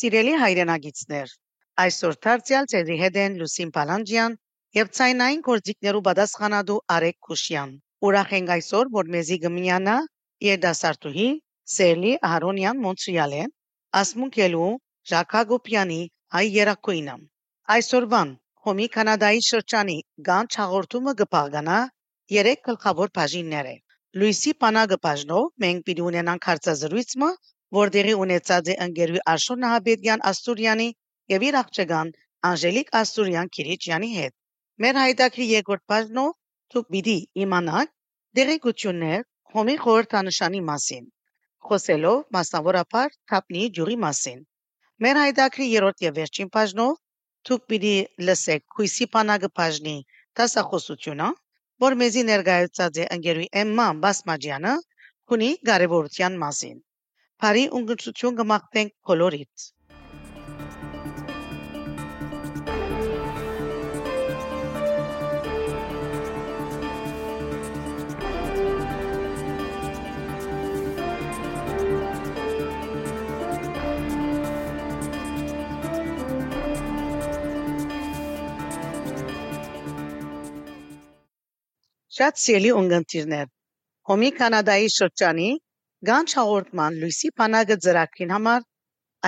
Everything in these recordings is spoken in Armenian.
Սիրելի հայրենագիտներ, այսօր դարձյալ ձեզի հետ են Լուսին Պալանջյան եւ ցայնային գործիքներու պատասխանատու Արեկ Քուշյան։ Ուրախ ենք այսօր, որ մեզի գմնյանա երդասարտուհի Սելի Ահարոնյան Մոնտրեալեն, ասմունքելու Ժակագոպյանի հայ երակույնը։ Այսօրվան Հոմի Կանադայի շրջանի Գանչ հաղորդումը կփաղկանա երեք գլխավոր բաժիններ է։ Լուիսի Պանագը բաժնով մենք պիտի ունենանք հարցազրույցը որտեղի ունեցած է ընկերուի Աշոտ Նահաբեդյան Աստուրյանի եւ իր աղջկան Անժելիկ Աստուրյան Քիրիչյանի հետ։ Մեր հայտակրի երկրորդ բաժնով դուք պիտի իմանաք դերեկություններ հոմի խորհրդանշանի մասին, խոսելով մասնավորապես թափնի ջուրի մասին։ Մեր հայտակրի երրորդ եւ վերջին բաժնով դուք պիտի լսեք քույսի բանակը բաժնի դասախոսությունը, որ մեզի ներկայացած է ընկերուի Էմման Բասմաջյանը, քունի կարևորության մասին։ Բարի ունգընտրություն կմաղթենք բոլորիդ։ Շատ սիրելի ունգընտիրներ, Հոմի Կանադայի շրջանի Գանչ հաղորդման լույսի բանակը ծրագրին համար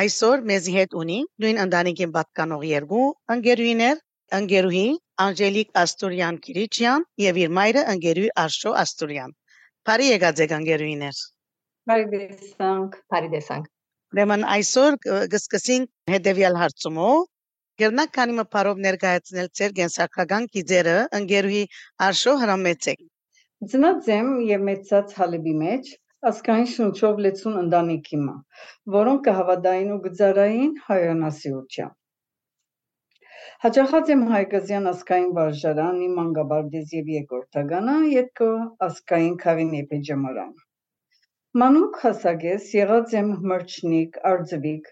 այսօր մեզի հետ ունի նույն ընտանիքին պատկանող երկու ընկերուիներ, ընկերուհի Անժելիկ Աստուրյան Կիրիչյան եւ իր մայրը ընկերուհի Արշո Աստուրյան։ Բարի եկած եք ընկերուիներ։ Բարի դեսանք, բարի դեսանք։ Ուրեմն այսօր կսկսենք հետեւյալ հարցումով Գերնակ քանի մփարով ներկայացնել ձեր գենսակական գիծերը ընկերուհի Արշո հրամեցեք։ Ծնած եմ եւ մեծած Հալեբի մեջ, ազգային շնչով լեցուն ընտանիքի մը, որոնք կհավատային ու գծարային հայրենասիրությամբ։ Հաճախած եմ հայկազյան ասկային վարժարան, իմ անգաբարդեզ և երկորդագանա, ետքո ասկային քավին եպեջամարան։ Մանուկ հասագես եղած եմ մրջնիկ, արձվիկ,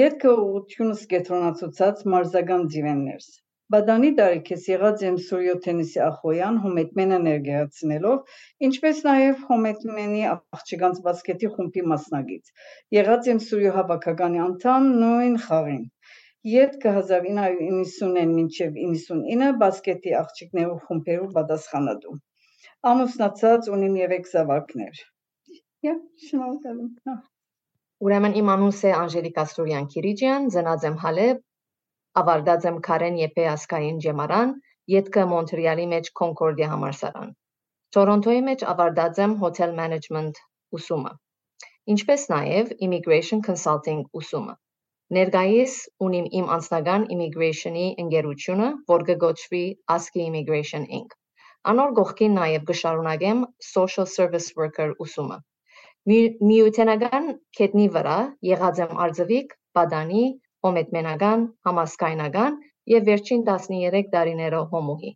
ետքը ուղությունս գետրոնացուցած մարզական ձիվեններս։ Բադանի տարիքես եղած եմ Սուրյո Թենիսի Ախոյան Հոմետմենը ներկայացնելով, ինչպես նաև Հոմետմենի աղջկանց բասկետի խումբի մասնագիծ։ Եղած եմ Սուրյո հավաքականի անդամ նույն խաղին։ Ետքը 1990-ին մինչև 99 բասկետի աղջիկներու խումբերու պատասխանատու։ Ամուսնացած ունիմ երեք զավակներ։ Յա, շնորհակալ եմ։ Ուրեմն իմ անունս է Անժելիկա Սուրյան Քիրիջյան, ծնած եմ Հալեբ, ավարտած եմ Քարեն Եփե ասկային ջեմարան, յետքը Մոնտրեալի մեջ Concordia համալսարան։ Տորոնտոյի մեջ ավարտած եմ Hotel Management ուսումը, ինչպես նաև Immigration Consulting ուսումը։ Ներկայիս ունիմ իմ անձնական immigration-ի ընկերությունը, որ կգոչվի ASCII Immigration Inc. Անոր գողքին նաև կշարունակեմ Social Service Worker ուսումը։ Միութենական կետնի վրա եղած եմ արձվիկ, բադանի, Հոմետմենական, համասկայնական եւ վերջին 13 տարիներով հոմուհի։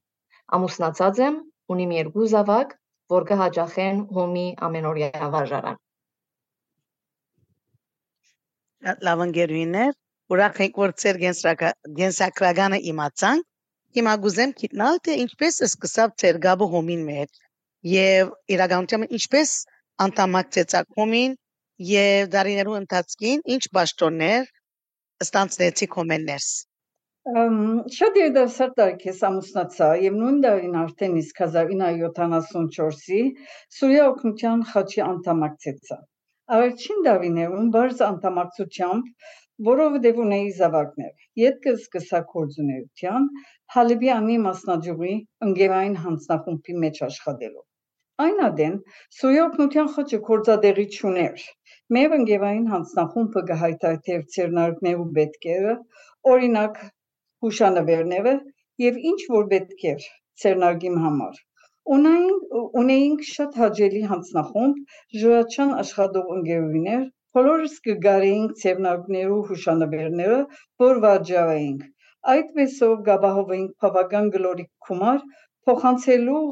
Ամուսնացած եմ, ունիմ երկու զավակ, որ կհաճախեն հոմի ամենօրյա վարժարան։ Լավ ընկերուներ, ուրախ ենք որ ծեր գենսակրագանը իմացանք։ Հիմա գուզեմ գիտնալ թե ինչպես է սկսավ ծեր գաբը հոմին մեջ եւ իրականությամբ ինչպես անդամակցեցակ հոմին եւ դարիներու ընթացքին ինչ ճաշտոններ ստանցնեցի կոմեններս։ Շատ երդասարտ տարիքես ամուսնացա եւ նույն տարին արդեն իսկ 1974-ի Սուրիա օգնության խաչի անդամակցեցա։ Առաջին դավիներում բարձ անդամակցությամբ, որովհետև ունեի զավակներ, ետքը սկսա կորձունեության, Հալիբյանի մասնաճյուղի ընկերային հանձնախումբի մեջ աշխատելով։ Այն ադեն Սուրիա օգնության խաչը կորձադեղի չուներ, Մեր ընկերային հանձնախումբը կհայտարարեր ձեռնարկներու պետքերը, օրինակ հուշանվերները եւ ինչ որ պետք էր ձեռնարկիմ համար։ Ունեինք ունեինք շատ հաջելի հանձնախումբ, ժողովրդական աշխատող ընկերուներ, բոլորս կգարեինք ձեռնարկներու հուշանվերները, որ վաճառեինք։ Այդպեսով գաբահովեինք բավական գլորիկ գումար փոխանցելու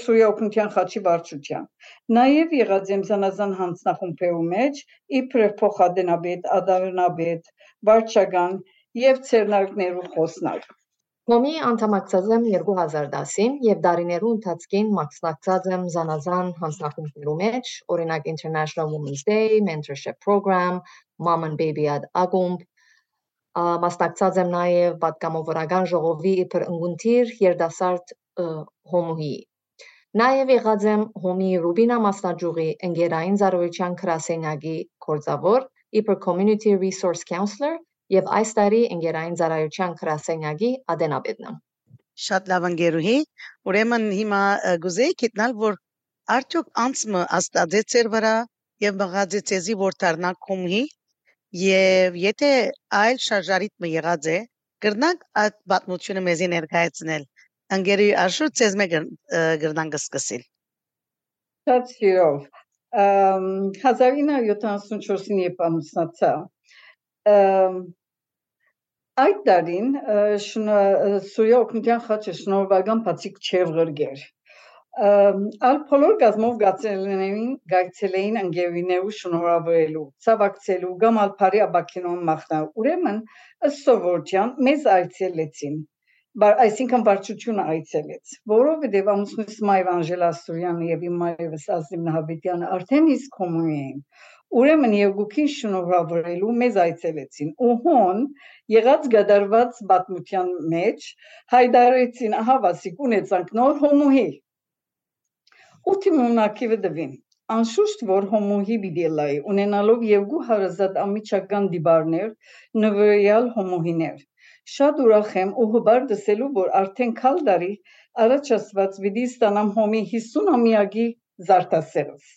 Սուրյօգնության խաչի վարչությամբ։ Նաև եղած եմ զանազան հանձնախումբերու մեջ, իբրև փոխադենաբեդ, ադարնաբեդ, վարչական եւ ցերնարկներու խոսնակ։ Հոմի անդամակցած եմ 2010-ին եւ դարիներու ընթացքին մասնակցած եմ զանազան հանձնախումբներու մեջ, օրինակ International Women's Day, Mentorship Program, Mom and Baby at Agumb, մասնակցած եմ նաև պատգամավորական ժողովի իբր ընկունտիր երդասարդ հոմուհի։ Նաև եղած եմ հոմի Ռուբինա մասնաճյուղի ընկերային ծառայության գրասենյակի գործավոր իբր Community Resource Counselor եւ այս տարի ընկերային ծառայության գրասենյակի ադենապետն եմ։ Շատ լավ ընկերուհի, ուրեմն հիմա գուզեի գտնել, որ արդյոք անցմը աստածեցեր վրա եւ մղածեցի որ դառնա կոմի Եվ եթե այլ շարժարիթմը եղած է, կրնանք այդ պատմությունը մեզի ներկայացնել։ Ընկերի Աշուր ցեզ մեկ կրնանք սկսել։ Շատ սիրով։ 1974-ին երբ ամուսնացա, այդ տարին Սուրիա օգնության խաչը շնորհվական բացիկ չև գրգեր Ալ բոլոր գազմով գացելներին գայցելեին ընկերուներու շնորհավորելու, ցավակցելու կամ ալփարի աբակինոն մախնա։ Ուրեմն ըստ սովորության մեզ այցելեցին բար այսինքն վարչությունը այցելեց, որովհետև ամուսնուս Մայր Անժելա Սուրյանը եւ իմ մայրս Ազիմ Նահաբետյանը արդեն իսկ կոմունի էին։ Ուրեմն Եգուքին շնորհավորելու մեզ այցելեցին։ Ու հոն եղած գդարված պատմության մեջ հայդարեցին, ահա վասիկ ունեցանք նոր հոմուհի Ultimul դվին անշուշտ որ հոմոհի բիդելայի ունենալով Եվգու հարազատ ամիջական դիբարներ, նվիրյալ հոմոհիներ։ Շատ ուրախ եմ ու հբար դսելու, որ արդեն քալ դարի առաջ ասված վիդի ստանամ հոմի 50 ամյակի զարտասերով։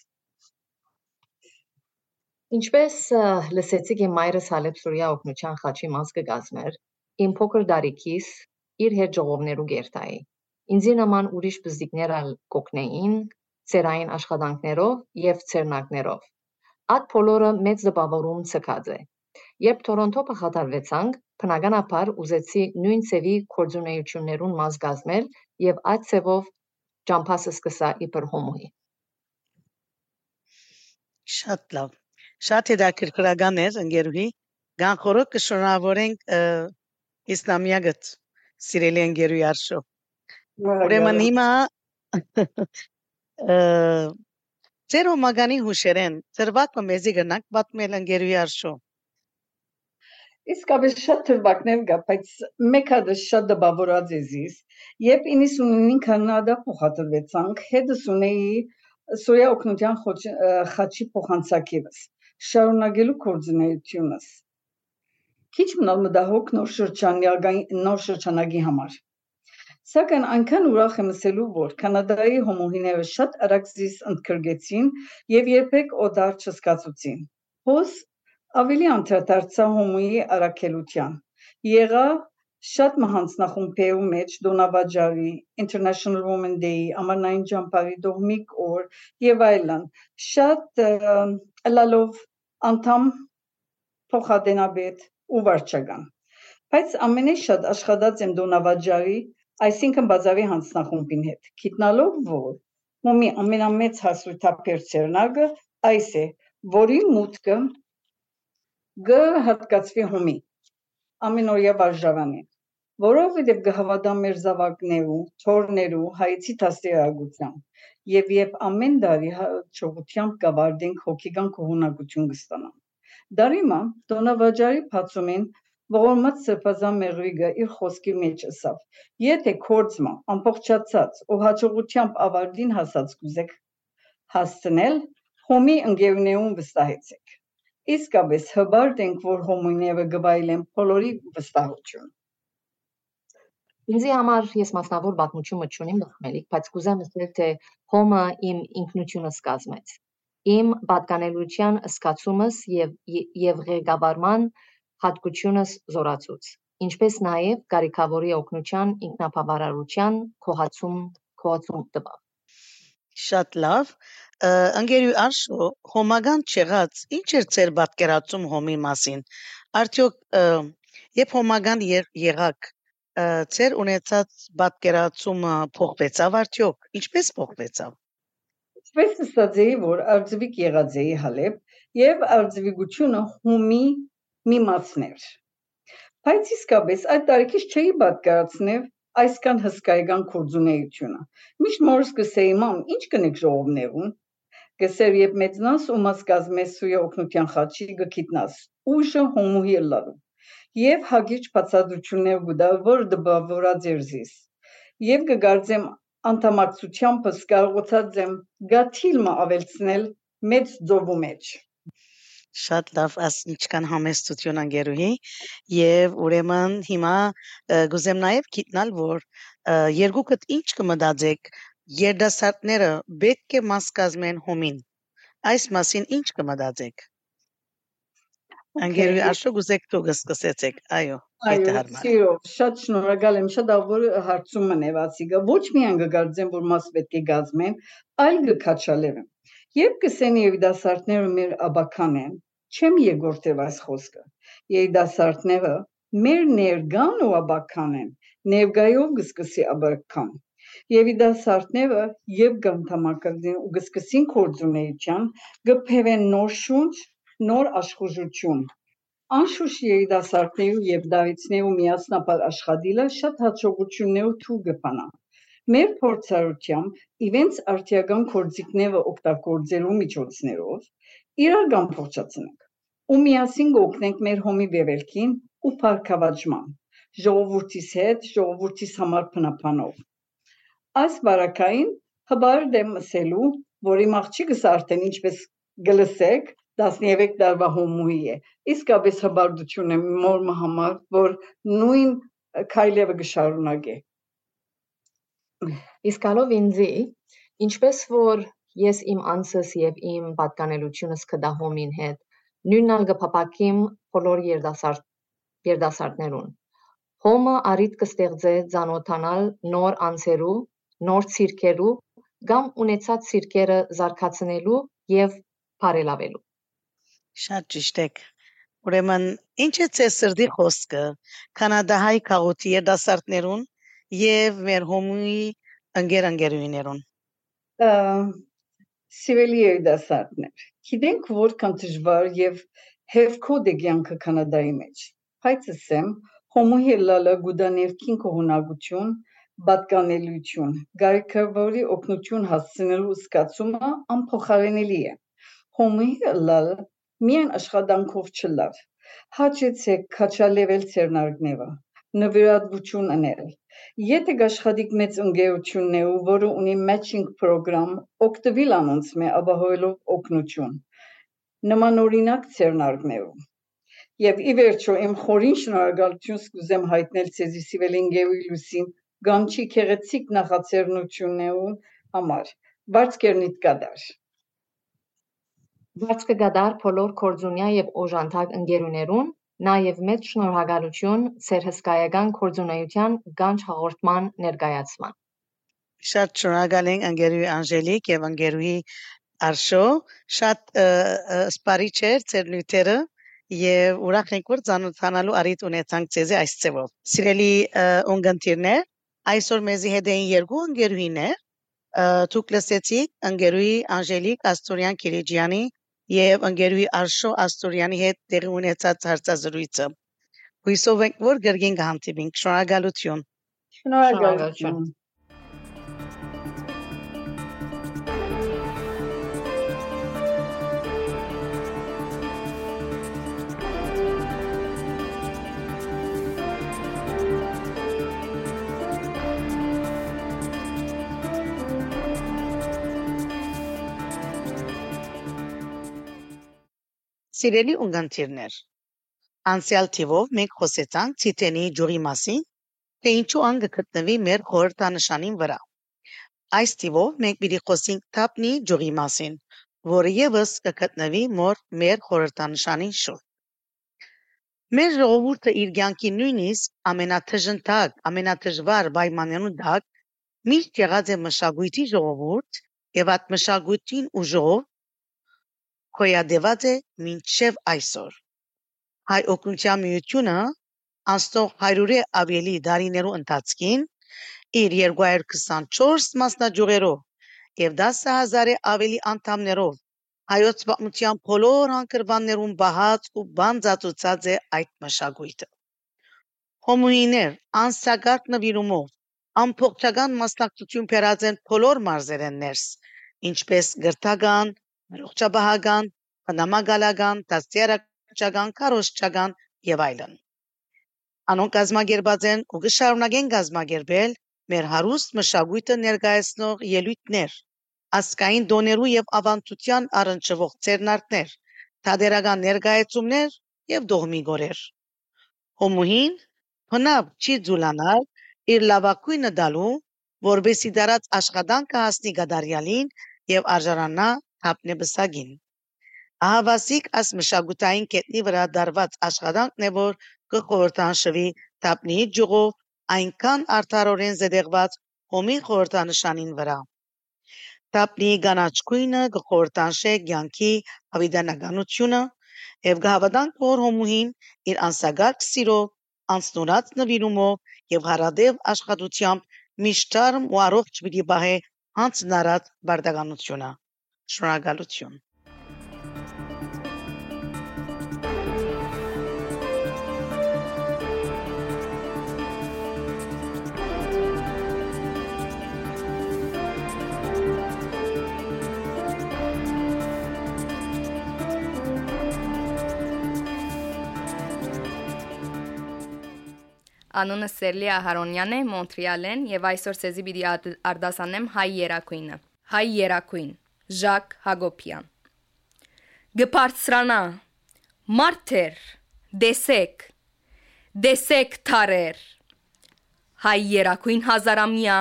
Ինչպես լսեցիք իմ մայրս Հալեբ Սուրիա օգնության խաչի մաս կգազմեր, իմ փոքր դարիքիս իր հետ ժողովներու գերտայի։ Ինձի նման ուրիշ բզիկներ ալ կոգնեին, ծերային աշխատանքներով եւ ցերնակներով։ Այդ բոլորը մեծ դպավորում ցկած է։ Երբ Թորոնտո փախադարվեցանք, բնականաբար ուզեցի նույն ծևի կորձունեություններուն մաս գազմել եւ այդ ծևով ճամփասը սկսա իբր հոմոյի։ Շատ լավ։ Շատ հետաքրքրական էր ընկերուհի։ Գանխորոք կշնորհավորենք իսլամիագտ սիրելի ընկերուհի արշո։ Ուրեմն հիմա Ձեր հոմագանի հուշերեն ծրվակը մեզի գնանք պատմել ընկերուի արշո։ Իսկապես շատ թվակներ կա, բայց մեկ հատ շատ դպավորած է զիս։ Երբ 99-ին Կանադա փոխադրվեցանք, հետս ունեի Սուրիա օգնության խաչի փոխանցակիվս, շարունակելու կորձունեությունս։ Քիչ մնալ մտահոգ նոր շրջանյակի նոր շրջանագի համար։ Սակայն այնքան ուրախ եմ ասելու, որ Կանադայի հոմոհիները շատ արագ զիս ընդգրկեցին եւ երբեք օդար չսկացուցին։ Հոս ավելի անդրադարձա հոմոյի առաքելության։ Եղա շատ մահանձնախումբերու մեջ Դոնավաճարի, International Women Day, Ամանային ճամփարի դողմիկ օր եւ այլն։ Շատ լալով անդամ փոխադենաբեդ ու վարչական։ Բայց ամենից շատ աշխատած եմ Դոնավաճարի այսինքն բազարի հանձնախումբին հետ, գիտնալով, որ մոմի ամենամեծ հասույթապեր ծերնագը այս է, որի մուտքը գ հատկացվի հոմի, ամենօրյա վարժավանի, որովհետև գհավադամ մեր զավակներու, թորներու, հայցի տաստերագությամբ, և երբ ամեն դարի ճողությամբ կավարդենք հոգիգան կողունակություն կստանամ։ Դարիմա տոնավաջարի պացումին ողորմած սրբազան մեղրիգը իր խոսքի մեջ ասավ. Եթե կորցմա ամբողջացած ու հաջողությամբ ավարտին հասած կուզեք հասցնել, հոմի ընկերներուն վստահեցեք։ Իսկապես հբարդ ենք, որ հոմիները գվայլեն բոլորի վստահություն։ Ինձի համար ես մասնավոր պատմություն մտչունիմ բխմելիք, բայց կուզեմ ասել, թե հոմը իմ ինքնությունս կազմեց։ Իմ պատկանելության սկացումս եւ եւ ղեկավարման հատկությունս զորացուց, ինչպես նաև կարիքավորի օգնության ինքնաբավարարության քողացում քողացում տվավ։ Շատ լավ։ Ընկերու Արշո, հոմագան չեղած, ինչ էր ձեր պատկերացում հոմի մասին։ Արդյոք երբ հոմագան եղաք, ձեր ունեցած պատկերացումը փոխվեցավ արդյոք։ Ինչպես փոխվեցավ։ Ինչպես էի, որ արձվիկ եղած էի Հալեբ եւ արձվիկությունը հումի մի մասներ։ Բայց իսկապես այդ տարիքից չէի պատկերացնել այսքան հսկայական կորձունեությունը։ Միշտ մորս կսեի մամ, ինչ կնեք ժողովներուն։ Գսեր եւ մեծնաս ու մաս կազմես սույը օգնության խաչի գքիտնաս ուժը հոմուհի լալու եւ հագիչ բացադրություններ գուտա որ դբավորա ձերզիս եւ կգարձեմ անդամակցությամբ կարողացած եմ գաթիլմը ավելցնել մեծ ձովու մեջ Շատ լավ, աս ինչքան համեստություն անգերուհի եւ ուրեմն հիմա գուզեմ նաեւ գիտնալ որ երկուքդ ինչ կմտածեք Երդասարտները պետք է մաս կազմեն հոմին։ Այս մասին ինչ կմտածեք։ Անգերուի Աշոկ ուզեք դուք սկսեցեք։ Այո, եթե հարմար։ Այո, շատ շնորհակալ եմ, շատ ավոր հարցումը նեվացիգա։ Ոչ միայն կգարձեմ, որ մաս պետք է գազմեն, այլ կքաչալեմ։ Երբ կսեն երիտասարդները մեր աբական են, չեմ երկրորդև այս խոսքը։ Երիտասարդները մեր ներգան ու աբական են, ներգայով կսկսի աբական Երիտասարդները եւ գանթամակազին ու գսկսին կորձունեության գփևեն նոր շունչ, նոր աշխուժություն։ Անշուշտ երիտասարդներու եւ դավիցներու միասնապար աշխատիլը շատ հաջողություններու թու գփանա։ Մեր փորձառությամբ իվենց արտիական կորձիկները օգտագործելու միջոցներով իրական փոխացնենք ու միասին կօգնենք մեր հոմի բևելքին ու փառքավաճման ժողովրդիս հետ ժողովրդիս համար փնապանով Այս վարակային հբար դեմ ասելու, որ իմ աղջիկս արդեն ինչպես գլսեք 13 տարվա հոմուի է։ Իսկապես հբարդություն է մոր համար, որ նույն քայլերը գշարունակե։ Իսկ ալով ինձի, ինչպես որ ես իմ անսս եւ իմ պատկանելությունս կդա հոմին հետ, նույնն կփապակիմ բոլոր երդասարդ երդասարտներուն։ Հոմը արիտ կստեղծե ցանոթանալ նոր անձերու նոր ցիրկելու կամ ունեցած ցիրկերը զարգացնելու եւ բարելավելու։ Շատ ճիշտ եք։ Ուրեմն ինչ է ցե սրդի խոսքը կանադահայ քաղաքի երդասարտներուն եւ մեր հոմուի ընկեր-ընկերուիներուն։ Սիրելի երդասարտներ, գիտենք որքան դժվար եւ հերկոդ է կյանքը կանադայի մեջ։ Բայց ասեմ, հոմուի լալը գուդա ներքին կողունակություն պատկանելություն, գայքավորի օգնություն հասցնելու զգացումը անփոխարինելի է։ Հոմի լալ միայն աշխատանքով չլար։ Հաճեցեք քաչալեվել ցերնարգնևը, նվիրատվություն անել։ Եթե աշխատիկ մեծ ընկերությունն է, որը ունի matching program, օգտվիլ անոնց մե ապահովելով օգնություն։ Նմանօրինակ ցերնարգներում Եվ ի վերջո իմ խորին շնորհակալություն սկուզեմ հայտնել ցեզի Սիվելին Գեվիլուսին Գանչի քեղեցիկ նախաձեռնություններուն համար։ Բարձկերնիտ կադար։ Բարձկը գադար բոլոր կորձունյա եւ օժանդակ ընկերուներուն, նաեւ մեծ շնորհակալություն ծեր հսկայական կորձունայության գանչ հաղորդման ներկայացման։ Շատ շնորհակալ ենք ընկերուի Անժելիկ եւ ընկերուի Արշո, շատ սպարիչ էր ծեր նյութերը եւ ուրախ ենք որ ցանոթանալու արիտ ունեցանք ցեզի այս ծևով։ Սիրելի ունգընտիրներ, Այսօր մեզի հետ էին երկու ընկերուհիներ, դուք լսեցիք ընկերուհի Անժելիկ Աստորյան Քիրիջյանի եւ ընկերուհի Արշո Աստորյանի հետ տեղի ունեցած հարցազրույցը։ Հույսով ենք, որ գրգին կհանդիպենք։ Շնորհակալություն։ Շնորհակալություն։ Սիրելի ունգընտիրներ, անցյալ թիվով մենք խոսեցանք ցիտենի ջուրի մասին, թե ինչու ան գտնվի մեր խորհրդանշանին վրա։ Այս թիվով մենք պիտի խոսենք թափնի ջուրի մասին, որը եւս կգտնվի մոր մեր խորհրդանշանին շուրջ։ Մեր ժողովուրդը իր կյանքի նույնիսկ ամենաթժնտակ, ամենադժվար պայմաններուն տակ միշտ եղած է մշակույթի ժողովուրդ եւ այդ մշակույթին ուժով գոյատևած է մինչև այսօր։ Հայ օգնության միությունը անցնող հարյուրի ավելի դարիներու ընթացքին իր 224 մասնաճյուղերով եւ 10000-ի ավելի անդամներով հայոց պատմության բոլոր անկրվաններուն բահած ու բանձացուցած է այդ մշակույթը։ Հոմուիներ անսագարտ նվիրումով ամփոփչական մասնակցություն բերած են բոլոր մարզերեններս, ինչպես գրթական, առողջապահական, բնամագալական, դաստիարակչական, կարոշչական եւ այլն։ Անոնք կազմակերպած են ու կշարունակեն կազմակերպել մեր հարուստ մշակույթը ներկայացնող ելույթներ, ասկային դոներու եւ ավանդության առնչվող ցերնարտներ, թադերական ներկայացումներ եւ դողմի գորեր։ Հոմուհին հնավ չի ձուլանալ իր լավակույնը դալու, որբեսի դարած աշխատանքը հասնի գադարյալին եւ արժանանա թափնեբսագին։ Ահավասիկ աս մշակութային կետնի վրա դարված աշխատանքն է, որ կխորհրդանշվի թափնի ջուղով այնքան արդարորեն զետեղված հոմի խորհրդանշանին վրա։ Թափնի կանաչ քույնը կխորհրդանշե ցանկի ավիդանականությունը եւ գահավատանք որ հոմուհին իր անսագարկ սիրով անցնորած նվիրումով եւ հարադեւ աշխատությամբ միշտ ու առողջ պիտի բահե հանցնարած բարդականությունը շնորհակալություն Անունը Սերլի Ահարոնյան է, Մոնտրեալ-են եւ այսօր ցեզի պիտի արտասանեմ հայ երակույնը։ Հայ երակույն Ժակ Հակոբյան Գբարցրանա Մարտեր դեսեք դեսեք թարեր Հայ երակույն հազարամյա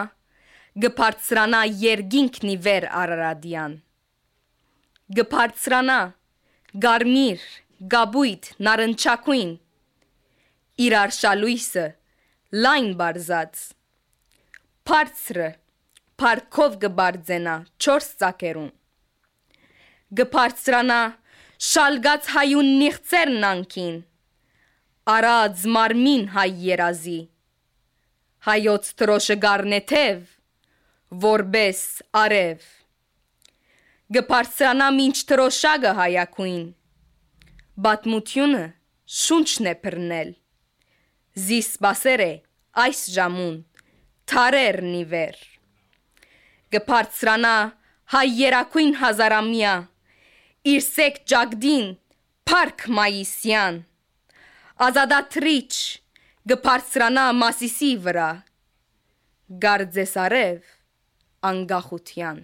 գբարցրանա երգինքնի վեր Արարադյան Գբարցրանա Գարմիր Գաբույտ նարնչակույն իրար շալույսը լայն բարձած Փարցրը Փարքով գբարձենա 4 ծակերուն Գբարձրանա շալգած հայուն նիղծերն անքին Արած մարմին հայ երազի Հայոց տրոշը գառնեթև որբես արև Գբարձրանա ինչ տրոշագը հայակույն Բատմությունը շունչն է բռնել Զիս սպասեր է այս ժամուն թարեր նիվեր Գբարձրանա հայ երակույն հազարամյա իր սեք ջագդին Փարք Մայիսյան Ազադատրիչ գբարձրանա Մասիսի վրա Գարձեսարև անգախության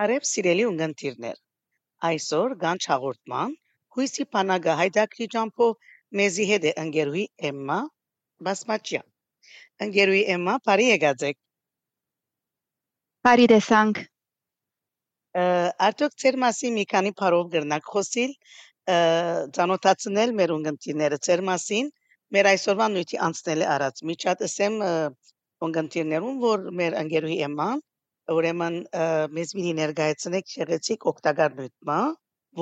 Հարև սիրելի ունգընտիրներ, այսօր գանչ հաղորդման հույսի պանագը հայդակրի ճամփով մեզի հետ է ընկերուհի Էմմա Բասմաչյան։ Ընկերուհի Էմմա, բարի եկած եք։ Բարի տեսանք։ Արդյոք ծեր մասի մի քանի բառով գրնակ խոսիլ, ճանոթացնել մեր ունգընտիրները ծեր մասին, մեր այսօրվա նույնի անցնել է արած։ Միջատ ասեմ ունգընտիրներուն, որ մեր ընկերուհի Էմման ուրեմն մեզ մի ներկայացնեք շեղեցիկ օգտակար նույնմա,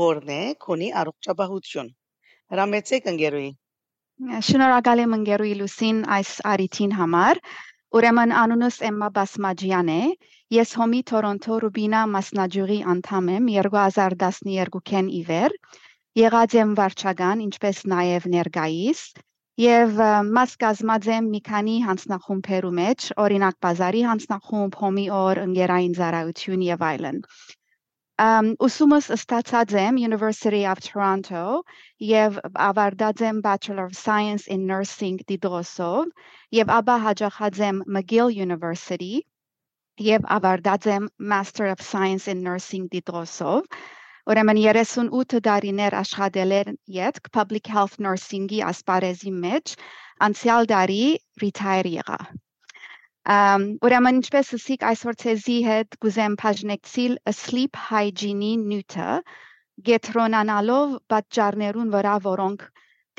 որն է քոնի առողջապահություն։ Հրամեցեք ընկերուի։ Շնորհակալ եմ ընկերուի Լուսին այս արիթին համար։ Ուրեմն անունս Էմմա Բասմաջյան է։ Ես Հոմի Թորոնտո Ռուբինա մասնաճյուղի անդամ եմ 2012-ին ի վեր։ Եղած եմ վարչական, ինչպես նաև ներկայիս Եվ մաս կազմած եմ մի քանի հանձնախումբերու մեջ, օրինակ բազարի հանձնախումբ, հոմի օր, ընկերային ծառայություն եւ այլն։ Um, ուսումս ստացած եմ University of Toronto եւ ավարտած եմ Bachelor of Science in Nursing դիդրոսով եւ ապա հաջողած եմ McGill University եւ ավարտած եմ Master of Science in Nursing դիդրոսով Ուրեմն 38 տարիներ աշխատել էր յետք public health nursing-ի ասպարեզի մեջ, անցյալ տարի retire եղա։ Um, ուրեմն ինչպես ասիկ այսօր ցեզի հետ գուզեմ բաժնեկցիլ sleep hygiene-ի նյութը գետրոնանալով պատճառներուն վրա, որոնք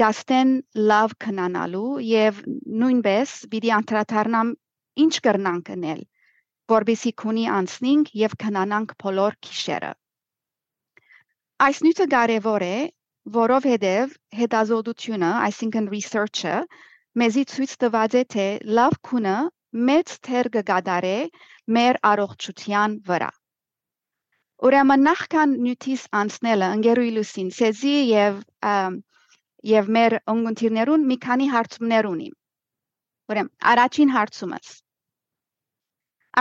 գաստեն լավ քնանալու եւ նույնպես պիտի անդրադառնամ ինչ կրնանք անել որբիսի քունի անցնենք եւ քնանանք բոլոր քիշերը Այս նյութը կարևոր է, որովհետև հետազոտությունը, այսինքն research-ը, մեզի ցույց տված է, թե լավ քունը մեծ թեր կգադարե մեր առողջության վրա։ Ուրեմն նախքան նյութից անցնելը ընկերուի լուսին ցեզի եւ եւ մեր ընկերներուն մի քանի հարցումներ ունիմ։ Ուրեմն առաջին հարցումս.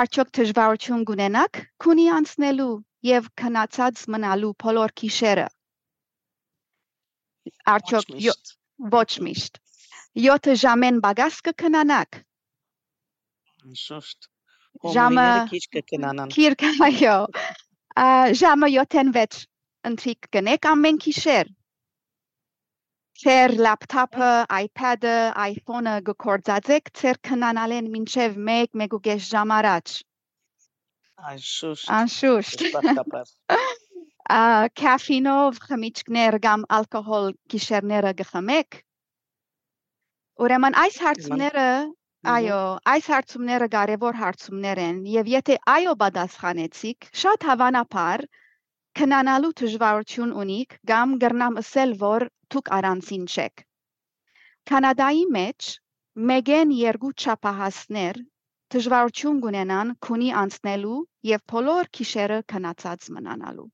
Արդյոք դժվարություն կունենաք քունի անցնելու եւ քնացած մնալու բոլոր գիշերը։ Արդյոք ոչ միշտ։ 7 ժամեն բագաս կքնանաք։ Շոշտ։ Ժամը քիչ կքնանան։ Քիրք այո։ Ժամը 7-ն 6 ընտրիկ կնեք ամեն գիշեր։ Ձեր լապտոպը, iPad-ը, iPhone-ը գործածեք ձեր քնանալեն մինչև 1-1.5 ժամ առաջ։ Անշուշտ։ Անշուշտ։ Բախտապար։ Կաֆինով խմիչքներ կամ ալկոհոլ գիշերները գխմեք։ Ուրեմն այս հարցումները Այո, այս հարցումները կարևոր հարցումներ են եւ եթե այո պատասխանեցիք, շատ հավանաբար քնանալու դժվարություն ունիք կամ գրնամ ասել, որ դուք առանցին չեք։ Կանադայի մեջ մեգեն երկու չափահասներ դժվարություն կունենան քունի անցնելու եւ բոլոր քիշերը քնացած մնանալու։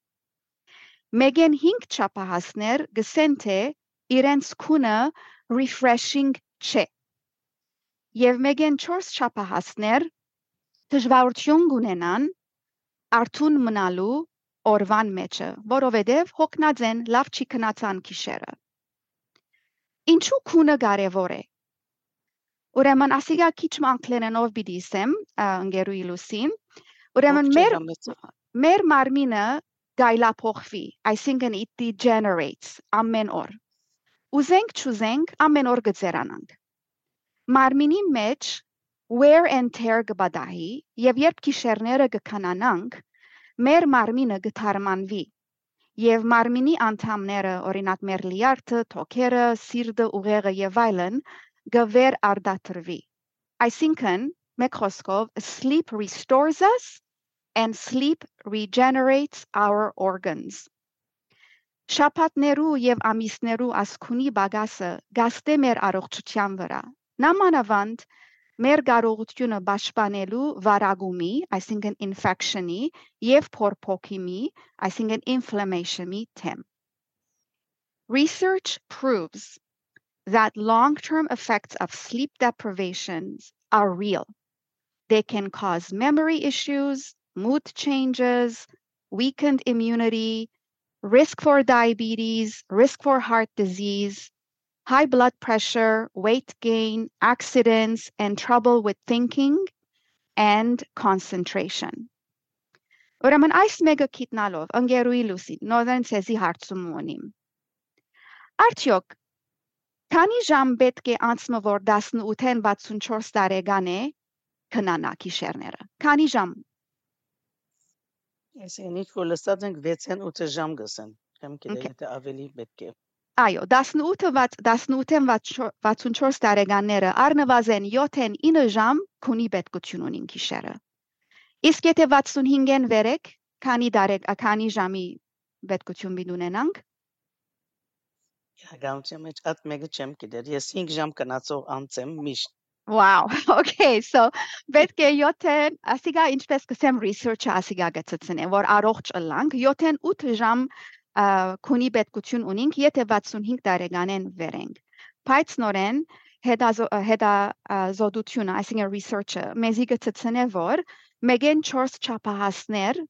Մեգեն 5 չափահասներ գսեն թե իրենց քունը refreshing չէ։ Եվ մեգեն 4 չափահասներ դժվարություն կունենան արթուն մնալու օրվան մեջը, որովհետև հոգնած են լավ չի քնացան քիշերը։ Ինչու քունը կարևոր է։ Ուրեմն ասիգա քիչ անգլերենով պիտի ասեմ ընկերուի լուսին։ Ուրեմն մեր մեր մարմինը գայլափոխվի, այսինքն it degenerates ամեն օր։ Ուզենք չուզենք ամեն օր գծերանանք։ Մարմինի մեջ wear and tear կբադահի եւ երբ քիշերները կքանանանք, մեր մարմինը գթարմանվի եւ մարմինի անդամները օրինակ մեր լիարդը, թոքերը, սիրտը, ուղեղը եւ այլն գվեր արդատրվի այսինքն մեկ խոսքով sleep restores us and sleep regenerates our organs. Շապատներու եւ ամիսներու ասքունի բագասը գաստե մեր առողջության վրա նամանավանդ մեր կարողությունը պաշտպանելու վարագումի, այսինքն infection-ի եւ փորփոքիմի, այսինքն inflammation-ի թեմ։ Research proves that long-term effects of sleep deprivations are real. They can cause memory issues, mood changes, weakened immunity, risk for diabetes, risk for heart disease, high blood pressure, weight gain, accidents, and trouble with thinking and concentration։ Ուրեմն այս մեկը գիտնալով ընկերուի լուսին նոդեն ցեզի հարցում ունիմ։ Արդյոք քանի ժամ պետք է անցնո որ 18-ին 64 տարեկան է քնանա գիշերները։ Քանի ժամ։ Այսինքն ինչ որ լսած ենք 6-ին 8 ժամ գսեն։ Կամ գիտեմ թե ավելի պետք է։ Այո, 18-ը 18-ին 64 տարեկանները առնվազն 7-ին 9 ժամ քունի պետքություն ունին գիշերը։ Իսկ եթե 65-ին վերեք, քանի դարեք, քանի ժամի պետքություն ունենանք։ Գամչեմ մեջ at մեկը չեմ գիտեր։ Ես 5 ժամ կնացող անցեմ միշտ։ Wow. Okay. So պետք է 7-ին, ասիգա ինչպես կսեմ research-ը ասիգա գծցնեմ, որ առողջ ըլանք 7-ին 8 ժամ քունի պետքություն ունենք, եթե 65 տարեկանեն վերենք։ Բայց նորեն հետազոտությունը, այսինքն research-ը մեզի գծցնե որ մեգեն 4 չափահասներ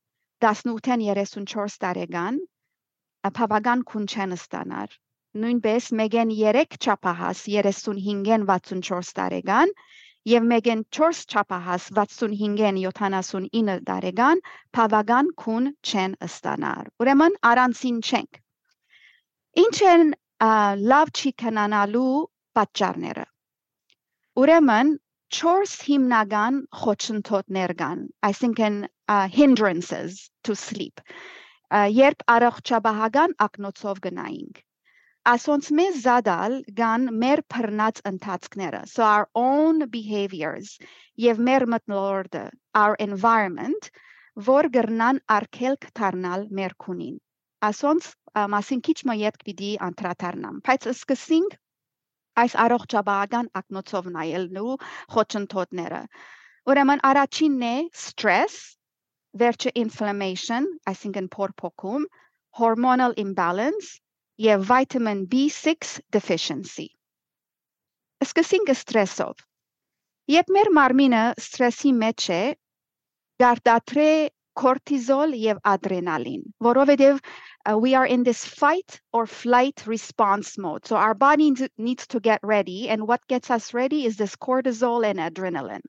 18-ին 34 տարեկան բավական քուն չեն ստանար։ Նույնպես մեգեն 3 չափահաս 35-ին 64 տարեկան եւ մեկեն 4 չափահաս 65-ին 79 տարեկան բավական քուն չեն ստանար։ Ուրեմն առանցին չենք։ Ինչ են լավ չի կնանալու պատճառները։ Ուրեմն 4 հիմնական խոչընդոտներ կան, այսինքն hindrances to sleep։ Երբ առողջապահական ակնոցով գնայինք ասոնց մեզ զադալ կան մեր բռնած ընթացքները so our own behaviors եւ մեր մտնոլորտը our environment որ գրնան արկելք դառնալ մեր քունին ասոնց մասին քիչ մը յետ պիտի անդրադառնամ բայց սկսենք այս առողջաբանական ակնոցով նայելու խոչընդոտները ուրեմն առաջինն է stress վերջը inflammation այսինքն փորփոքում hormonal imbalance je vitamin B6 deficiency. Skësing stresov. stressov. merë marminë stresim meqe dar tre cortisol yev adrenalin. Vorovedev, uh, we are in this fight or flight response mode. So our body needs to get ready, and what gets us ready is this cortisol and adrenaline.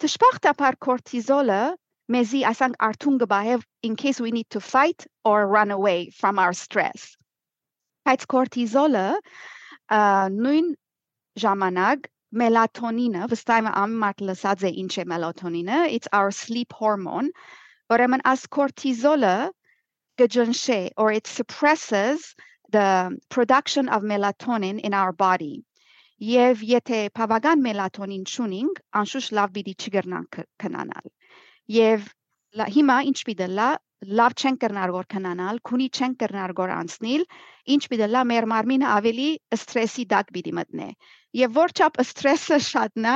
Të par cortisole, eh, mezi asang artung eh, in case we need to fight or run away from our stress. Այդ cortisol-ը նույն ժամանակ melatoninը, վստահ եմ ամեն մարդ լսած է ինչ է melatoninը, it's our sleep hormone, ուրեմն as cortisol-ը գջնշե or it suppresses the production of melatonin in our body. Եվ եթե բավական մելատոնին չունենք, անշուշտ լավ պիտի չգրնանք քնանալ։ Եվ հիմա ինչ պիտի լա լավ չեն կրնար գոր քնանալ, քունի չեն կրնար գոր անցնել, ինչ պիտի լա մեր մարմինը ավելի ստրեսի դակ պիտի մտնե։ Եվ որչափ ստրեսը շատնա,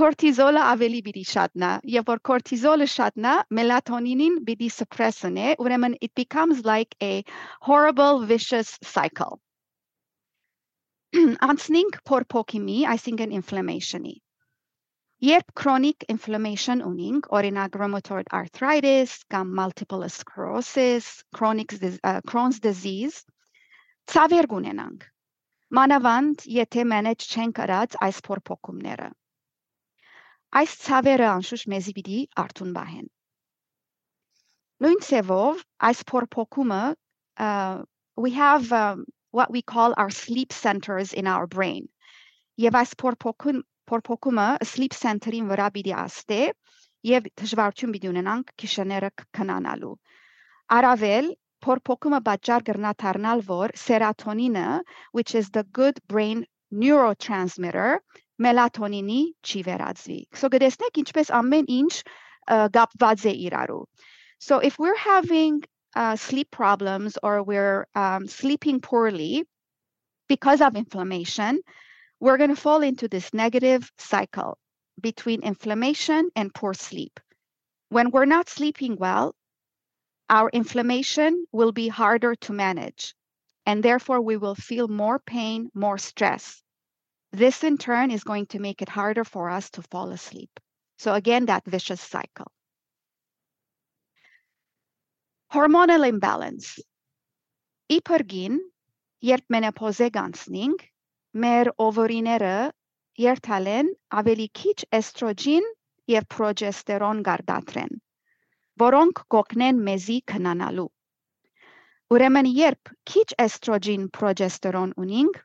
կորտիզոլը ավելի պիտի շատնա, եւ որ կորտիզոլը շատնա, մելատոնինին պիտի suppress-նե, ուրեմն it becomes like a horrible vicious cycle։ Անցնենք փորփոքիմի, այսինքն inflammation-ի։ Երբ chronic inflammation ունենք, օրինակ rheumatoid arthritis կամ multiple sclerosis, chronic uh, Crohn's disease, ցավեր կունենանք։ Մանավանդ եթե manage չեն կարած այս փորփոքումները։ Այս ցավերը անշուշտ մեզի պիտի արթուն բահեն։ Նույն ցևով այս փորփոքումը uh, we have um, what we call our sleep centers in our brain։ Եվ այս փորփոքում փորփոքումը sleep center-ին վրա պիտի աստե եւ դժվարություն պիտի ունենանք քիշները քնանալու։ Արավել փորփոքումը պատճառ կրնա դառնալ, որ serotonin-ը, which is the good brain neurotransmitter, melatonin-ի չի վերածվի։ So գտեսնեք ինչպես ամեն ինչ գապված է իրարու։ So if we're having uh, sleep problems or we're um, sleeping poorly because of inflammation, we're going to fall into this negative cycle between inflammation and poor sleep. When we're not sleeping well, our inflammation will be harder to manage, and therefore we will feel more pain, more stress. This in turn is going to make it harder for us to fall asleep. So, again, that vicious cycle. Hormonal imbalance. Υπουργήν, hjälpt մեր օվորիները երթալ են ավելի քիչ էստրոջին եւ պրոգեստերոն գարդատրեն, որոնք կօգնեն մեզի քնանալու։ Ուրեմն երբ քիչ էստրոջին պրոգեստերոն ունենք,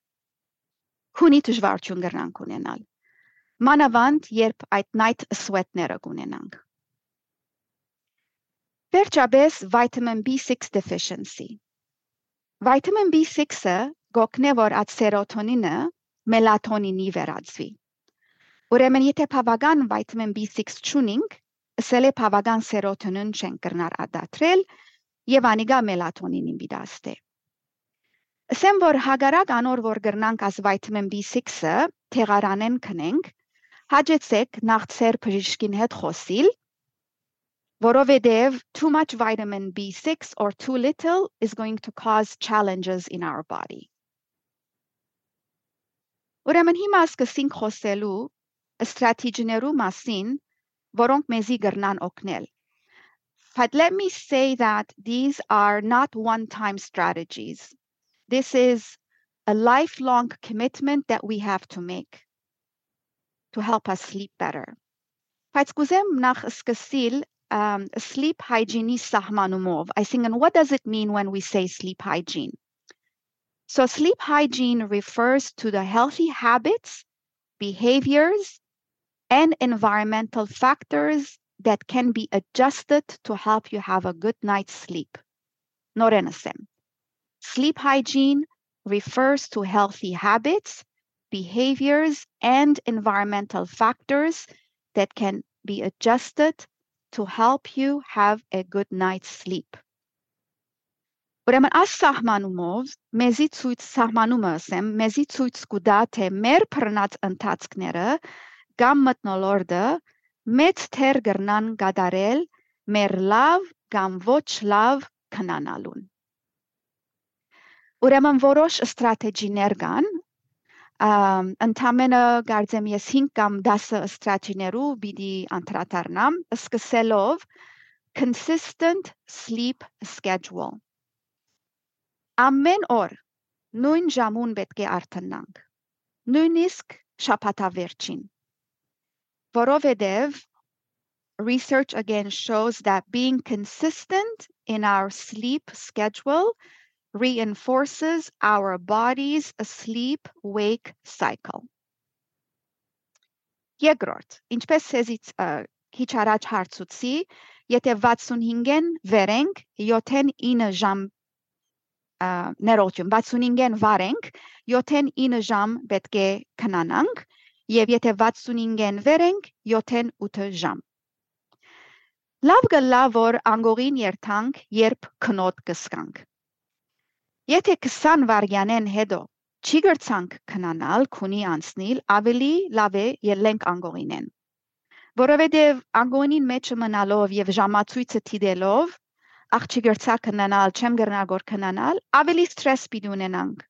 քունի դժվարություն կրնանք ունենալ։ Մանավանդ երբ այդ night sweat-ները կունենանք։ Վերջապես vitamin B6 deficiency։ Vitamin B6-ը գոքնե որ այդ սերոտոնինը մելատոնինի վերածվի։ Ուրեմն եթե բավական վիտամին B6 չունենք, ըսել է բավական սերոտոնին չեն կրնար ադատրել եւ անիգա մելատոնինին բիդաստե։ Ասեմ որ հագարակ անոր որ գրնանք as վիտամին B6-ը թեղարանեն քնենք, հաջեցեք նախ ծեր բժիշկին հետ խոսիլ որովհետև too much vitamin B6 or too little is going to cause challenges in our body. Ուրեմն հիմա սկսենք խոսելու ստրատեգիներու մասին, որոնք մեզի գրնան օգնել։ But let me say that these are not one-time strategies. This is a lifelong commitment that we have to make to help us sleep better. Բայց կուզեմ նախ սկսել um, sleep hygiene սահմանումով. I think, and what does it mean when we say sleep hygiene? So, sleep hygiene refers to the healthy habits, behaviors, and environmental factors that can be adjusted to help you have a good night's sleep. Not innocent. Sleep hygiene refers to healthy habits, behaviors, and environmental factors that can be adjusted to help you have a good night's sleep. Ուրեմն աս սահմանումով մեզի ցույց սահմանումը ասեմ, մեզի ցույց կուտա թե մեր բռնած ընթացքները կամ մտնոլորտը մեծ թեր գրնան գադարել մեր լավ կամ ոչ լավ քնանալուն։ Ուրեմն որոշ ստրատեգիներ կան, ընդամենը կարծեմ ես 5 կամ 10 ստրատեգիներու պիտի անդրադառնամ, սկսելով consistent sleep schedule։ Ամեն օր նույն ժամուն պետք է արթնանք։ Նույնիսկ շաբաթավերջին։ Որովհետև research again shows that being consistent in our sleep schedule reinforces our body's sleep wake cycle. Երկրորդ, ինչպես սեզից քիչ առաջ հարցուցի, եթե 65-ին վերենք 7-9 ժամ ներողություն 65-ին վարենք 7-9 ժամ պետք է քնանանք եւ եթե 65-ին վերենք 7-8 ժամ Լավ գլա որ անգողին երթանք երբ քնոտ կսկանք Եթե 20 վարյանեն հետո չի գրցանք քնանալ, քունի անցնել, ավելի լավ է ելենք անգողինեն։ Որովհետև անգողինին մեջը մնալով եւ ժամացույցը թիդելով աղջի գրցա քնանալ, չեմ գրնագոր քնանալ, ավելի ստրես պիտի ունենանք։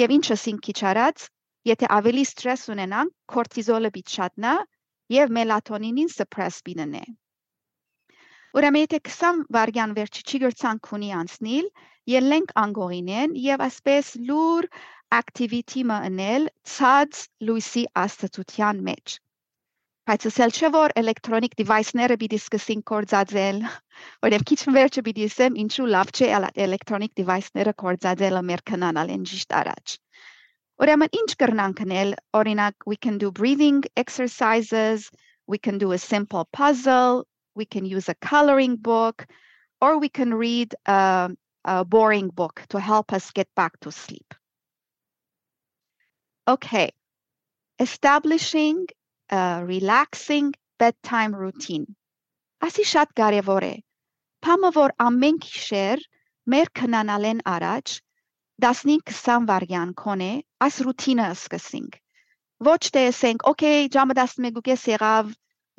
Եվ ինչս ինքի չարած, եթե ավելի ստրես ունենանք, կորտիզոլը պիտի շատնա եւ մելատոնինին սպրես պիտի Ուրեմն եթե 20 վարյան վերջի չի գրցանք քունի անցնել, ելենք անգողինեն եւ ասպես լուր activity մը անել ցած լույսի աստծության մեջ բայց ասել չէ որ էլեկտրոնիկ device-ները պիտի սկսին կորցածել որև քիչ վերջը պիտի ասեմ ինչու լավ չէ էլեկտրոնիկ device-ները կորցածելը մեր քնանալեն ճիշտ առաջ Ուրեմն ինչ կրնանք անել օրինակ we can do breathing exercises we can do a simple puzzle we can use a coloring book or we can read uh, a boring book to help us get back to sleep. Okay, establishing a relaxing bedtime routine. Ասի շատ կարևոր է։ Փամը որ ամեն գիշեր մեր քնանալեն առաջ 15-20 վարյան կոնե այս ռուտինը սկսենք։ Ոչ թե ասենք, օքեյ, ժամը 11:30 եղավ,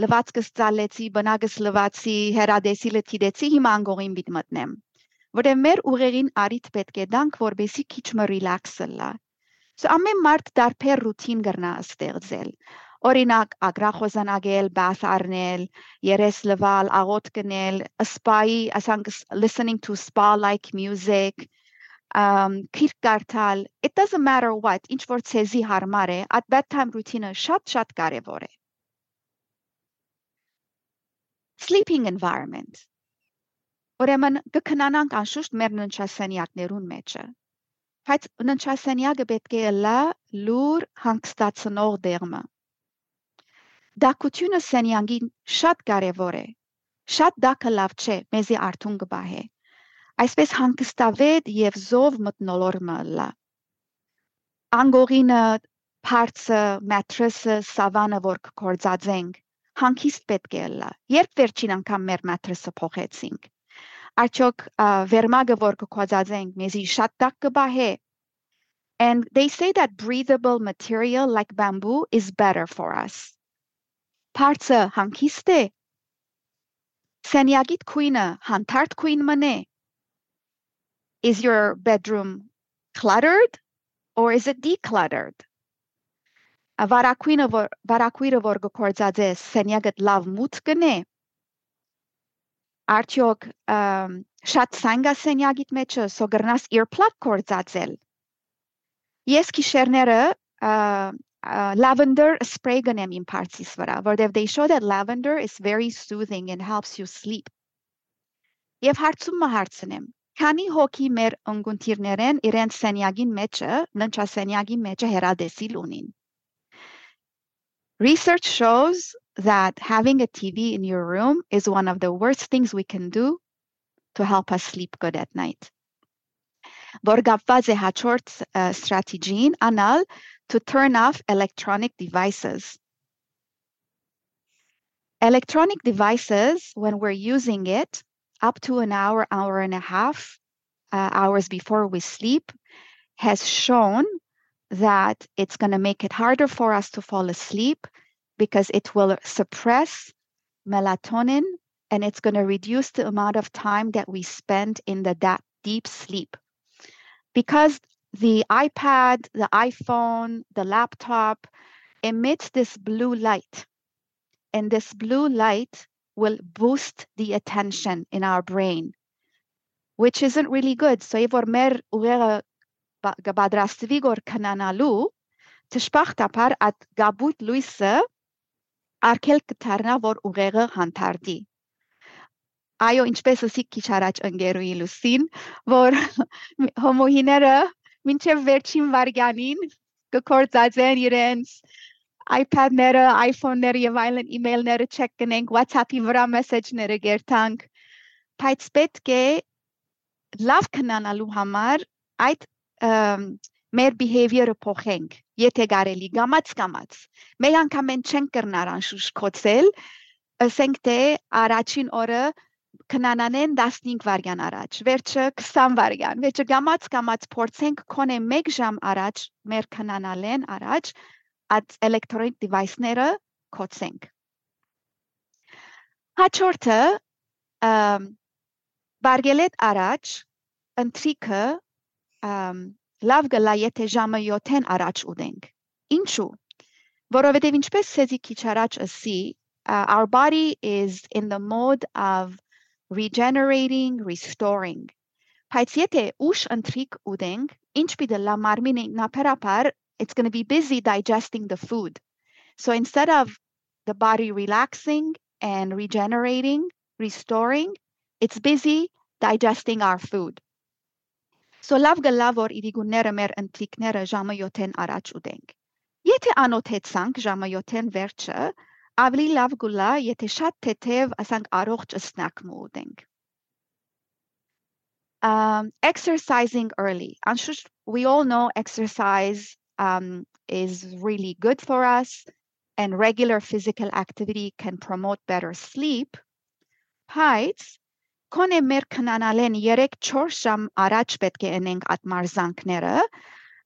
լվացքս ծալեցի, բնակս լվացի, հերադեսիլը թիդեցի, հիմա անգողին բիտ մտնեմ որը մեր ուղեղին արիտ պետք է դանք, որբեսի քիչ մը ռիլաքսը լա։ So ամեն մարդ դարբեր ռուտին կրնա ստեղծել։ Օրինակ ագրախոզանագել, բաth առնել, երես լվալ, աղոտ կնել, սպայի, ասանք listening to spa like music, um քիրք կարդալ, it doesn't matter what, ինչ որ ցեզի հարմար է, at bedtime routine-ը շատ-շատ կարևոր է։ Sleeping environment. Ուրեմն կքնանանք անշուշտ մեր ննչասենյակներուն մեջը։ Բայց ննչասենյակը պետք է լա լուր հանգստացնող դերմը։ Դակությունը սենյակին շատ կարևոր է։ Շատ դակը լավ չէ, մեզի արթուն կբահե։ Այսպես հանգստավետ եւ զով մտնոլորմը լա։ Անգողինը, parts-ը, mattress-ը, սավանը որ կորցածենք, հանգիստ պետք է լա։ Երբ վերջին անգամ մեր mattress-ը փոխեցինք Արդյոք վերմագը որ կկոծածենք մեզի շատ տակ կբահե And they say that breathable material like bamboo is better for us. Parts-ը հանգիստ է։ Սենյակիդ քույնը հանդարտ քույն մնե։ Is your bedroom cluttered or is it decluttered? Վարակույնը որ վարակույրը որ կկործածե սենյակդ լավ մուտ կնե արդյոք շատ սանգասենյակիտ մեջը սոգրնաս earplug կորցածել ես գիշերները lavender spray գնեմ իմ parts-իս վրա որտեղ they show that lavender is very soothing and helps you sleep եւ հարցումը հարցնեմ քանի հոգի մեր ընկունտիրներեն իրենց սենյակին մեջը ննչասենյակի մեջը հերադեսիլ ունին Research shows that having a TV in your room is one of the worst things we can do to help us sleep good at night. Borga Hachort uh, strategy in ANAL to turn off electronic devices. Electronic devices, when we're using it, up to an hour, hour and a half, uh, hours before we sleep, has shown that it's going to make it harder for us to fall asleep because it will suppress melatonin and it's going to reduce the amount of time that we spend in the deep sleep because the iPad, the iPhone, the laptop emits this blue light. And this blue light will boost the attention in our brain, which isn't really good. So, Ivor Mer uh, Gabadrastvigor Kananalu, Tishpachta par at Gabut Luise, Arkel Katarna vor Urere Hantardi. Այո ինչպես ասի քիչ առաջ ընկերուի լուսին որ հոմոհիները մինչև վերջին վարյանին կկործածեն իրենց iPad-ները, iPhone-ները եւ այլն email-ները check կնենք, WhatsApp-ի վրա մեսեջները գերտանք։ Բայց պետք է լավ քնանալու համար այդ մեր behavior-ը փոխենք, եթե կարելի գամած գամած։ Մեկ անգամ են չենք կրնար անշուշտ կոծել, ասենք թե առաջին օրը քնանանեն 15 վարյան առաջ, վերջը 20 վարյան, վերջը գամած գամած փորձենք քոնե 1 ժամ առաջ մեր քնանալեն առաջ այդ էլեկտրոնիկ device-ները կոծենք։ Հաջորդը բարգելետ առաջ ընտրիքը լավ գլա եթե ժամը 7-ին առաջ ուտենք։ Ինչու՞։ Որովհետև ինչպես սեզի քիչ առաջ ասի, our body is in the mode of regenerating, restoring. Բայց եթե ուշ ընտրիկ ուտենք, ինչ պիտի լա մարմինը նապերապար, it's going to be busy digesting the food. So instead of the body relaxing and regenerating, restoring, it's busy digesting our food. So լավ գլա որ իրիգունները մեր ընթլիկները ժամը 7-ին առաջ ուտենք։ Եթե անոթեցանք ժամը 7-ին վերջը, ավելի լավ գուլա, եթե շատ թեթև ասանք առողջ սնակ մուտենք։ Um, exercising early. Անշուշտ we all know exercise um, is really good for us and regular physical activity can promote better sleep. Բայց Քոնե մեր քնանալեն 3-4 ժամ առաջ պետք է ընենք այդ մարզանքները,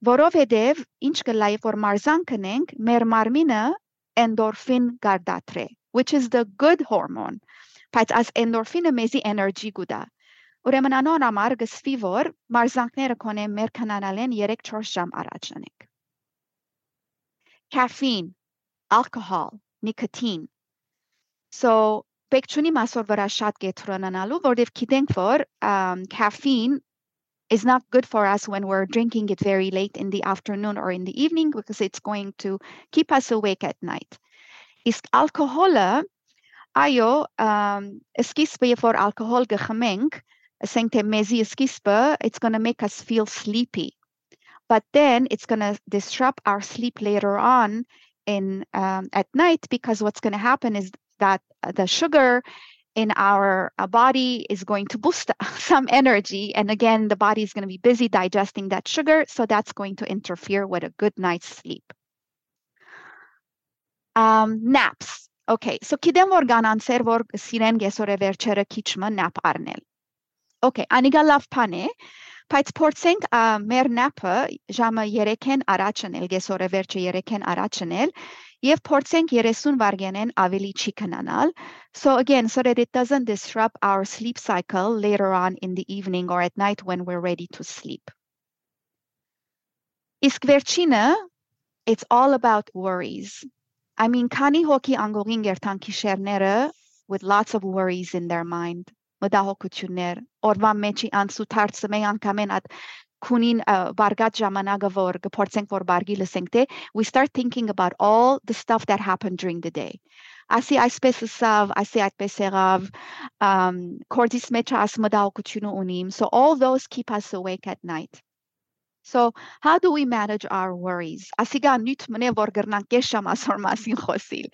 որովհետև ինչ կլայ որ մարզանք ընենք, մեր մարմինը endorphin գարդատրե, which is the good hormone. Բայց as endorphin-ը մեզի energy գուտա։ Ուրեմն անոն համար գսվի որ մարզանքները քոնե մեր քնանալեն 3-4 ժամ առաջ ընենք։ Caffeine, alcohol, nicotine. So պետք չունի մասոր վրա շատ գետրոնանալու, որովհետև գիտենք որ um, caffeine is not good for us when we're drinking it very late in the afternoon or in the evening because it's going to keep us awake at night. Is alcohol, ayo, um, skispe alcohol gemengd, mezi skispe, it's going to make us feel sleepy. But then it's going to disrupt our sleep later on in um, at night because what's going to happen is that uh, the sugar in our uh, body is going to boost some energy. And again, the body is going to be busy digesting that sugar. So that's going to interfere with a good night's sleep. Um, naps. Okay, so kidem organan servor siren gesore vercere kichma nap arnel. Okay, aniga lav pane բայց փորձենք մեր nap-ը ժամը 3-ին առաջ անել, գեսորե վերջը 3-ին առաջ անել եւ փորձենք 30 վայրկյանեն ավելի չի քնանալ. So again, so that it doesn't disrupt our sleep cycle later on in the evening or at night when we're ready to sleep. Իսկ վերջինը, it's all about worries. I mean, քանի հոգի անգողին երթան քիշերները with lots of worries in their mind Մտահոգություններ օրվա մեջի անցուդարձը մեկ անգամեն at քունին բարգատ ժամանակը որ կփորձենք որ բարգի լսենք թե we start thinking about all the stuff that happened during the day. Ասի այսպես սավ ասի այդպես եղավ um կորտիս մեջ ասմդալկությունը ունիմ so all those keep us awake at night. So how do we manage our worries? Ասիգա նյութ մնե որ գրնանք կես շամ ասոր մասին խոսիլ։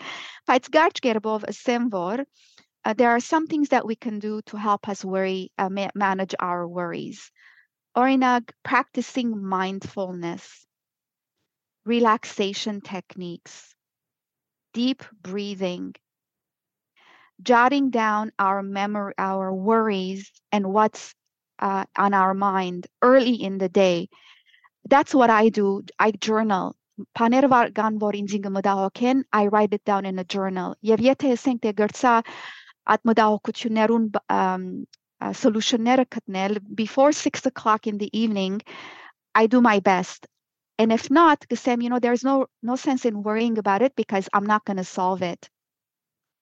Բայց գարջ կերբով ասեմ որ uh, there are some things that we can do to help us worry uh, ma- manage our worries. Or in a, practicing mindfulness relaxation techniques deep breathing jotting down our memory our worries and what's uh, on our mind early in the day. That's what i do. I journal. Panervar ganvor inzinga mudahoken i write it down in a journal. Jevjete sente gertsa at madaho kuchunerun um, uh, katnel before six o'clock in the evening i do my best. And if not sam you know there's no no sense in worrying about it because i'm not going to solve it.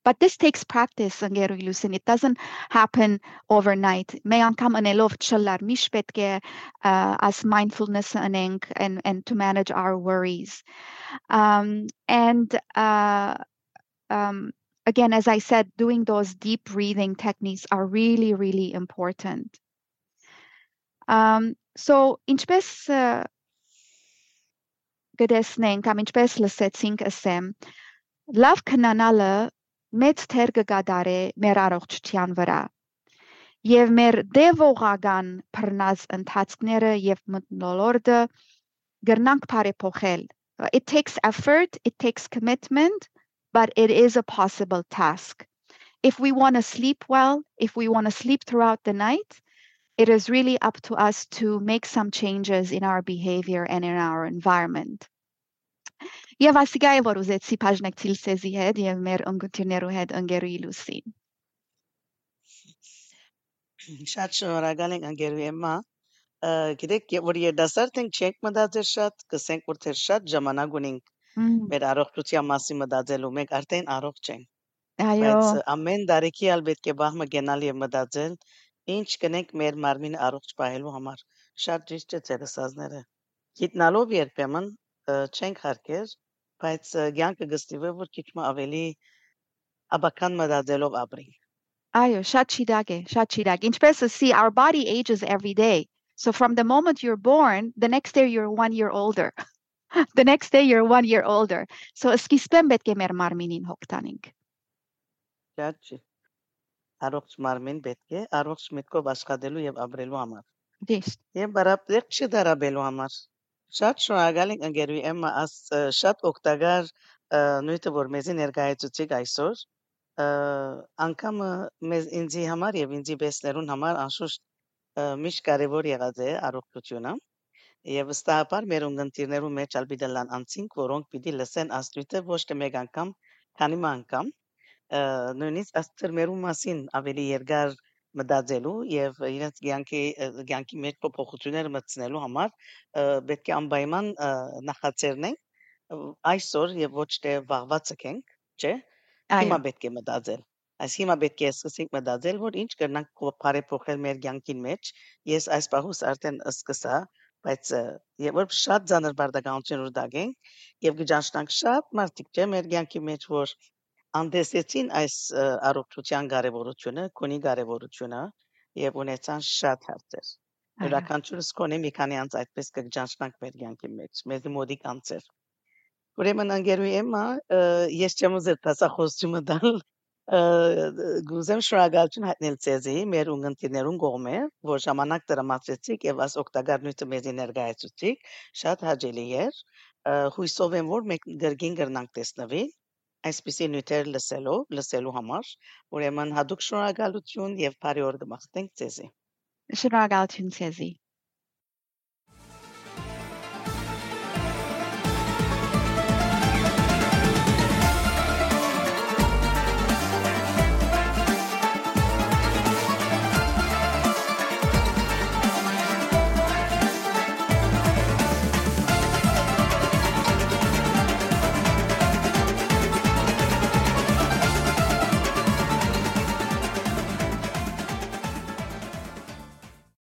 But this takes practice and ilusin it doesn't happen overnight. May ankam anelov challar mishpetke as mindfulness and and to manage our worries. Um, and uh, um, again, as I said, doing those deep breathing techniques are really, really important. Um, so ինչպես գտեսնենք կամ ինչպես լսեցինք ասեմ, լավ քնանալը մեծ թեր կգադարի մեր առողջության վրա եւ մեր դեվողական բռնած ընթացքները եւ մտնոլորտը գրնանք բարեփոխել it takes effort it takes commitment but it is a possible task. If we want to sleep well if we want to sleep throughout the night it is really up to us to make some changes in our behavior and in our environment. Եվ ասիկա է որ ուզեցի բաժնեկցիլ սեզի հետ եւ մեր ընկերներու հետ ընկերուի լուսին։ Շատ շնորհակալ ենք ընկերուի Էմմա։ Գիտեք, որ երդասարդ ենք չենք մտածել շատ, կսենք որ թե շատ ժամանակ ունենք մեր առողջության մասին մտածելու, մենք արդեն առողջ ենք։ Այո։ Բայց ամեն դարեկի ալ պետք է բահմը գնալ եւ մտածել, ինչ կնենք մեր մարմինը առողջ պահելու համար։ Շատ ճիշտ է ձեր ասածները։ Գիտնալով երբեմն չենք հարկեր, բայց կյանքը գստիվը որ քիչ ավելի աբական մտածելով ապրի։ Այո, շատ շիդակ է, շատ շիդակ։ Ինչպես see our body ages every day. So from the moment you're born, the next day you're 1 year older. the next day you're 1 year older. So սկիզբեն պետք է մեր մարմինին հոգ տանենք։ չի։ Առողջ մարմին պետք է առողջ միտքով աշխատելու եւ ապրելու համար։ Ճիշտ։ Եվ բարապետք չդարաբելու համար։ Շատ շնորհակալ ենք ընկերուի Էմմա աս շատ օգտակար նույնը որ մեզի ներկայացուցիք այսօր անգամ մեզ ինձի համար եւ ինձի բեսներուն համար անշուշտ միշտ կարեւոր եղած է առողջությունը եւ վստահաբար մեր ունգընտիրներու մեջ ալբիդելան անցինք որոնք պիտի լսեն աստույտը ոչ թե մեկ անգամ քանի անգամ նույնիսկ աստերմերու մասին ավելի երկար մտածելու եւ իրենց կյանքի կյանքի մեջ փոփոխություններ մտցնելու համար պետք է անպայման նախաձեռնենք այսօր եւ ոչ թե վաղված եկենք, չէ՞։ Հիմա պետք է մտածել։ Այս հիմա պետք է սկսենք մտածել, որ ինչ կրնանք բարեփոխել մեր կյանքին մեջ։ Ես այս պահուս արդեն սկսա, բայց եւ որ շատ ցաներ բարդականություն ուտագենք եւ գճանշնանք շատ մարդիկ չէ մեր կյանքի մեջ որ անդեսեցին այս առողջության կարևորությունը, քոնի կարևորությունը եւ ունեցան շատ հարցեր։ Յուրաքանչյուրս կոնե մի քանի անց այդպես կճանչնանք մեր կյանքի մեջ, մեզ մոդիկ անցեր։ Ուրեմն անգերու Էմմա, ես չեմ ուզել տասախոսությունը դալ գուզեմ շնորհակալություն հայտնել ցեզի մեր ունգընտիրներուն կողմէ, որ ժամանակ տրամադրեցիք եւ աս օգտակար նույնը մեզի ներկայացուցիք, շատ հաճելի էր։ Հույսով եմ, որ մենք գրգին կրնանք տեսնվի այսպիսի նյութեր լսելով, լսելու համար, ուրեմն հadoop շնորհակալություն եւ բարի օր կմաղթենք ձեզի։ Շնորհակալություն ձեզի։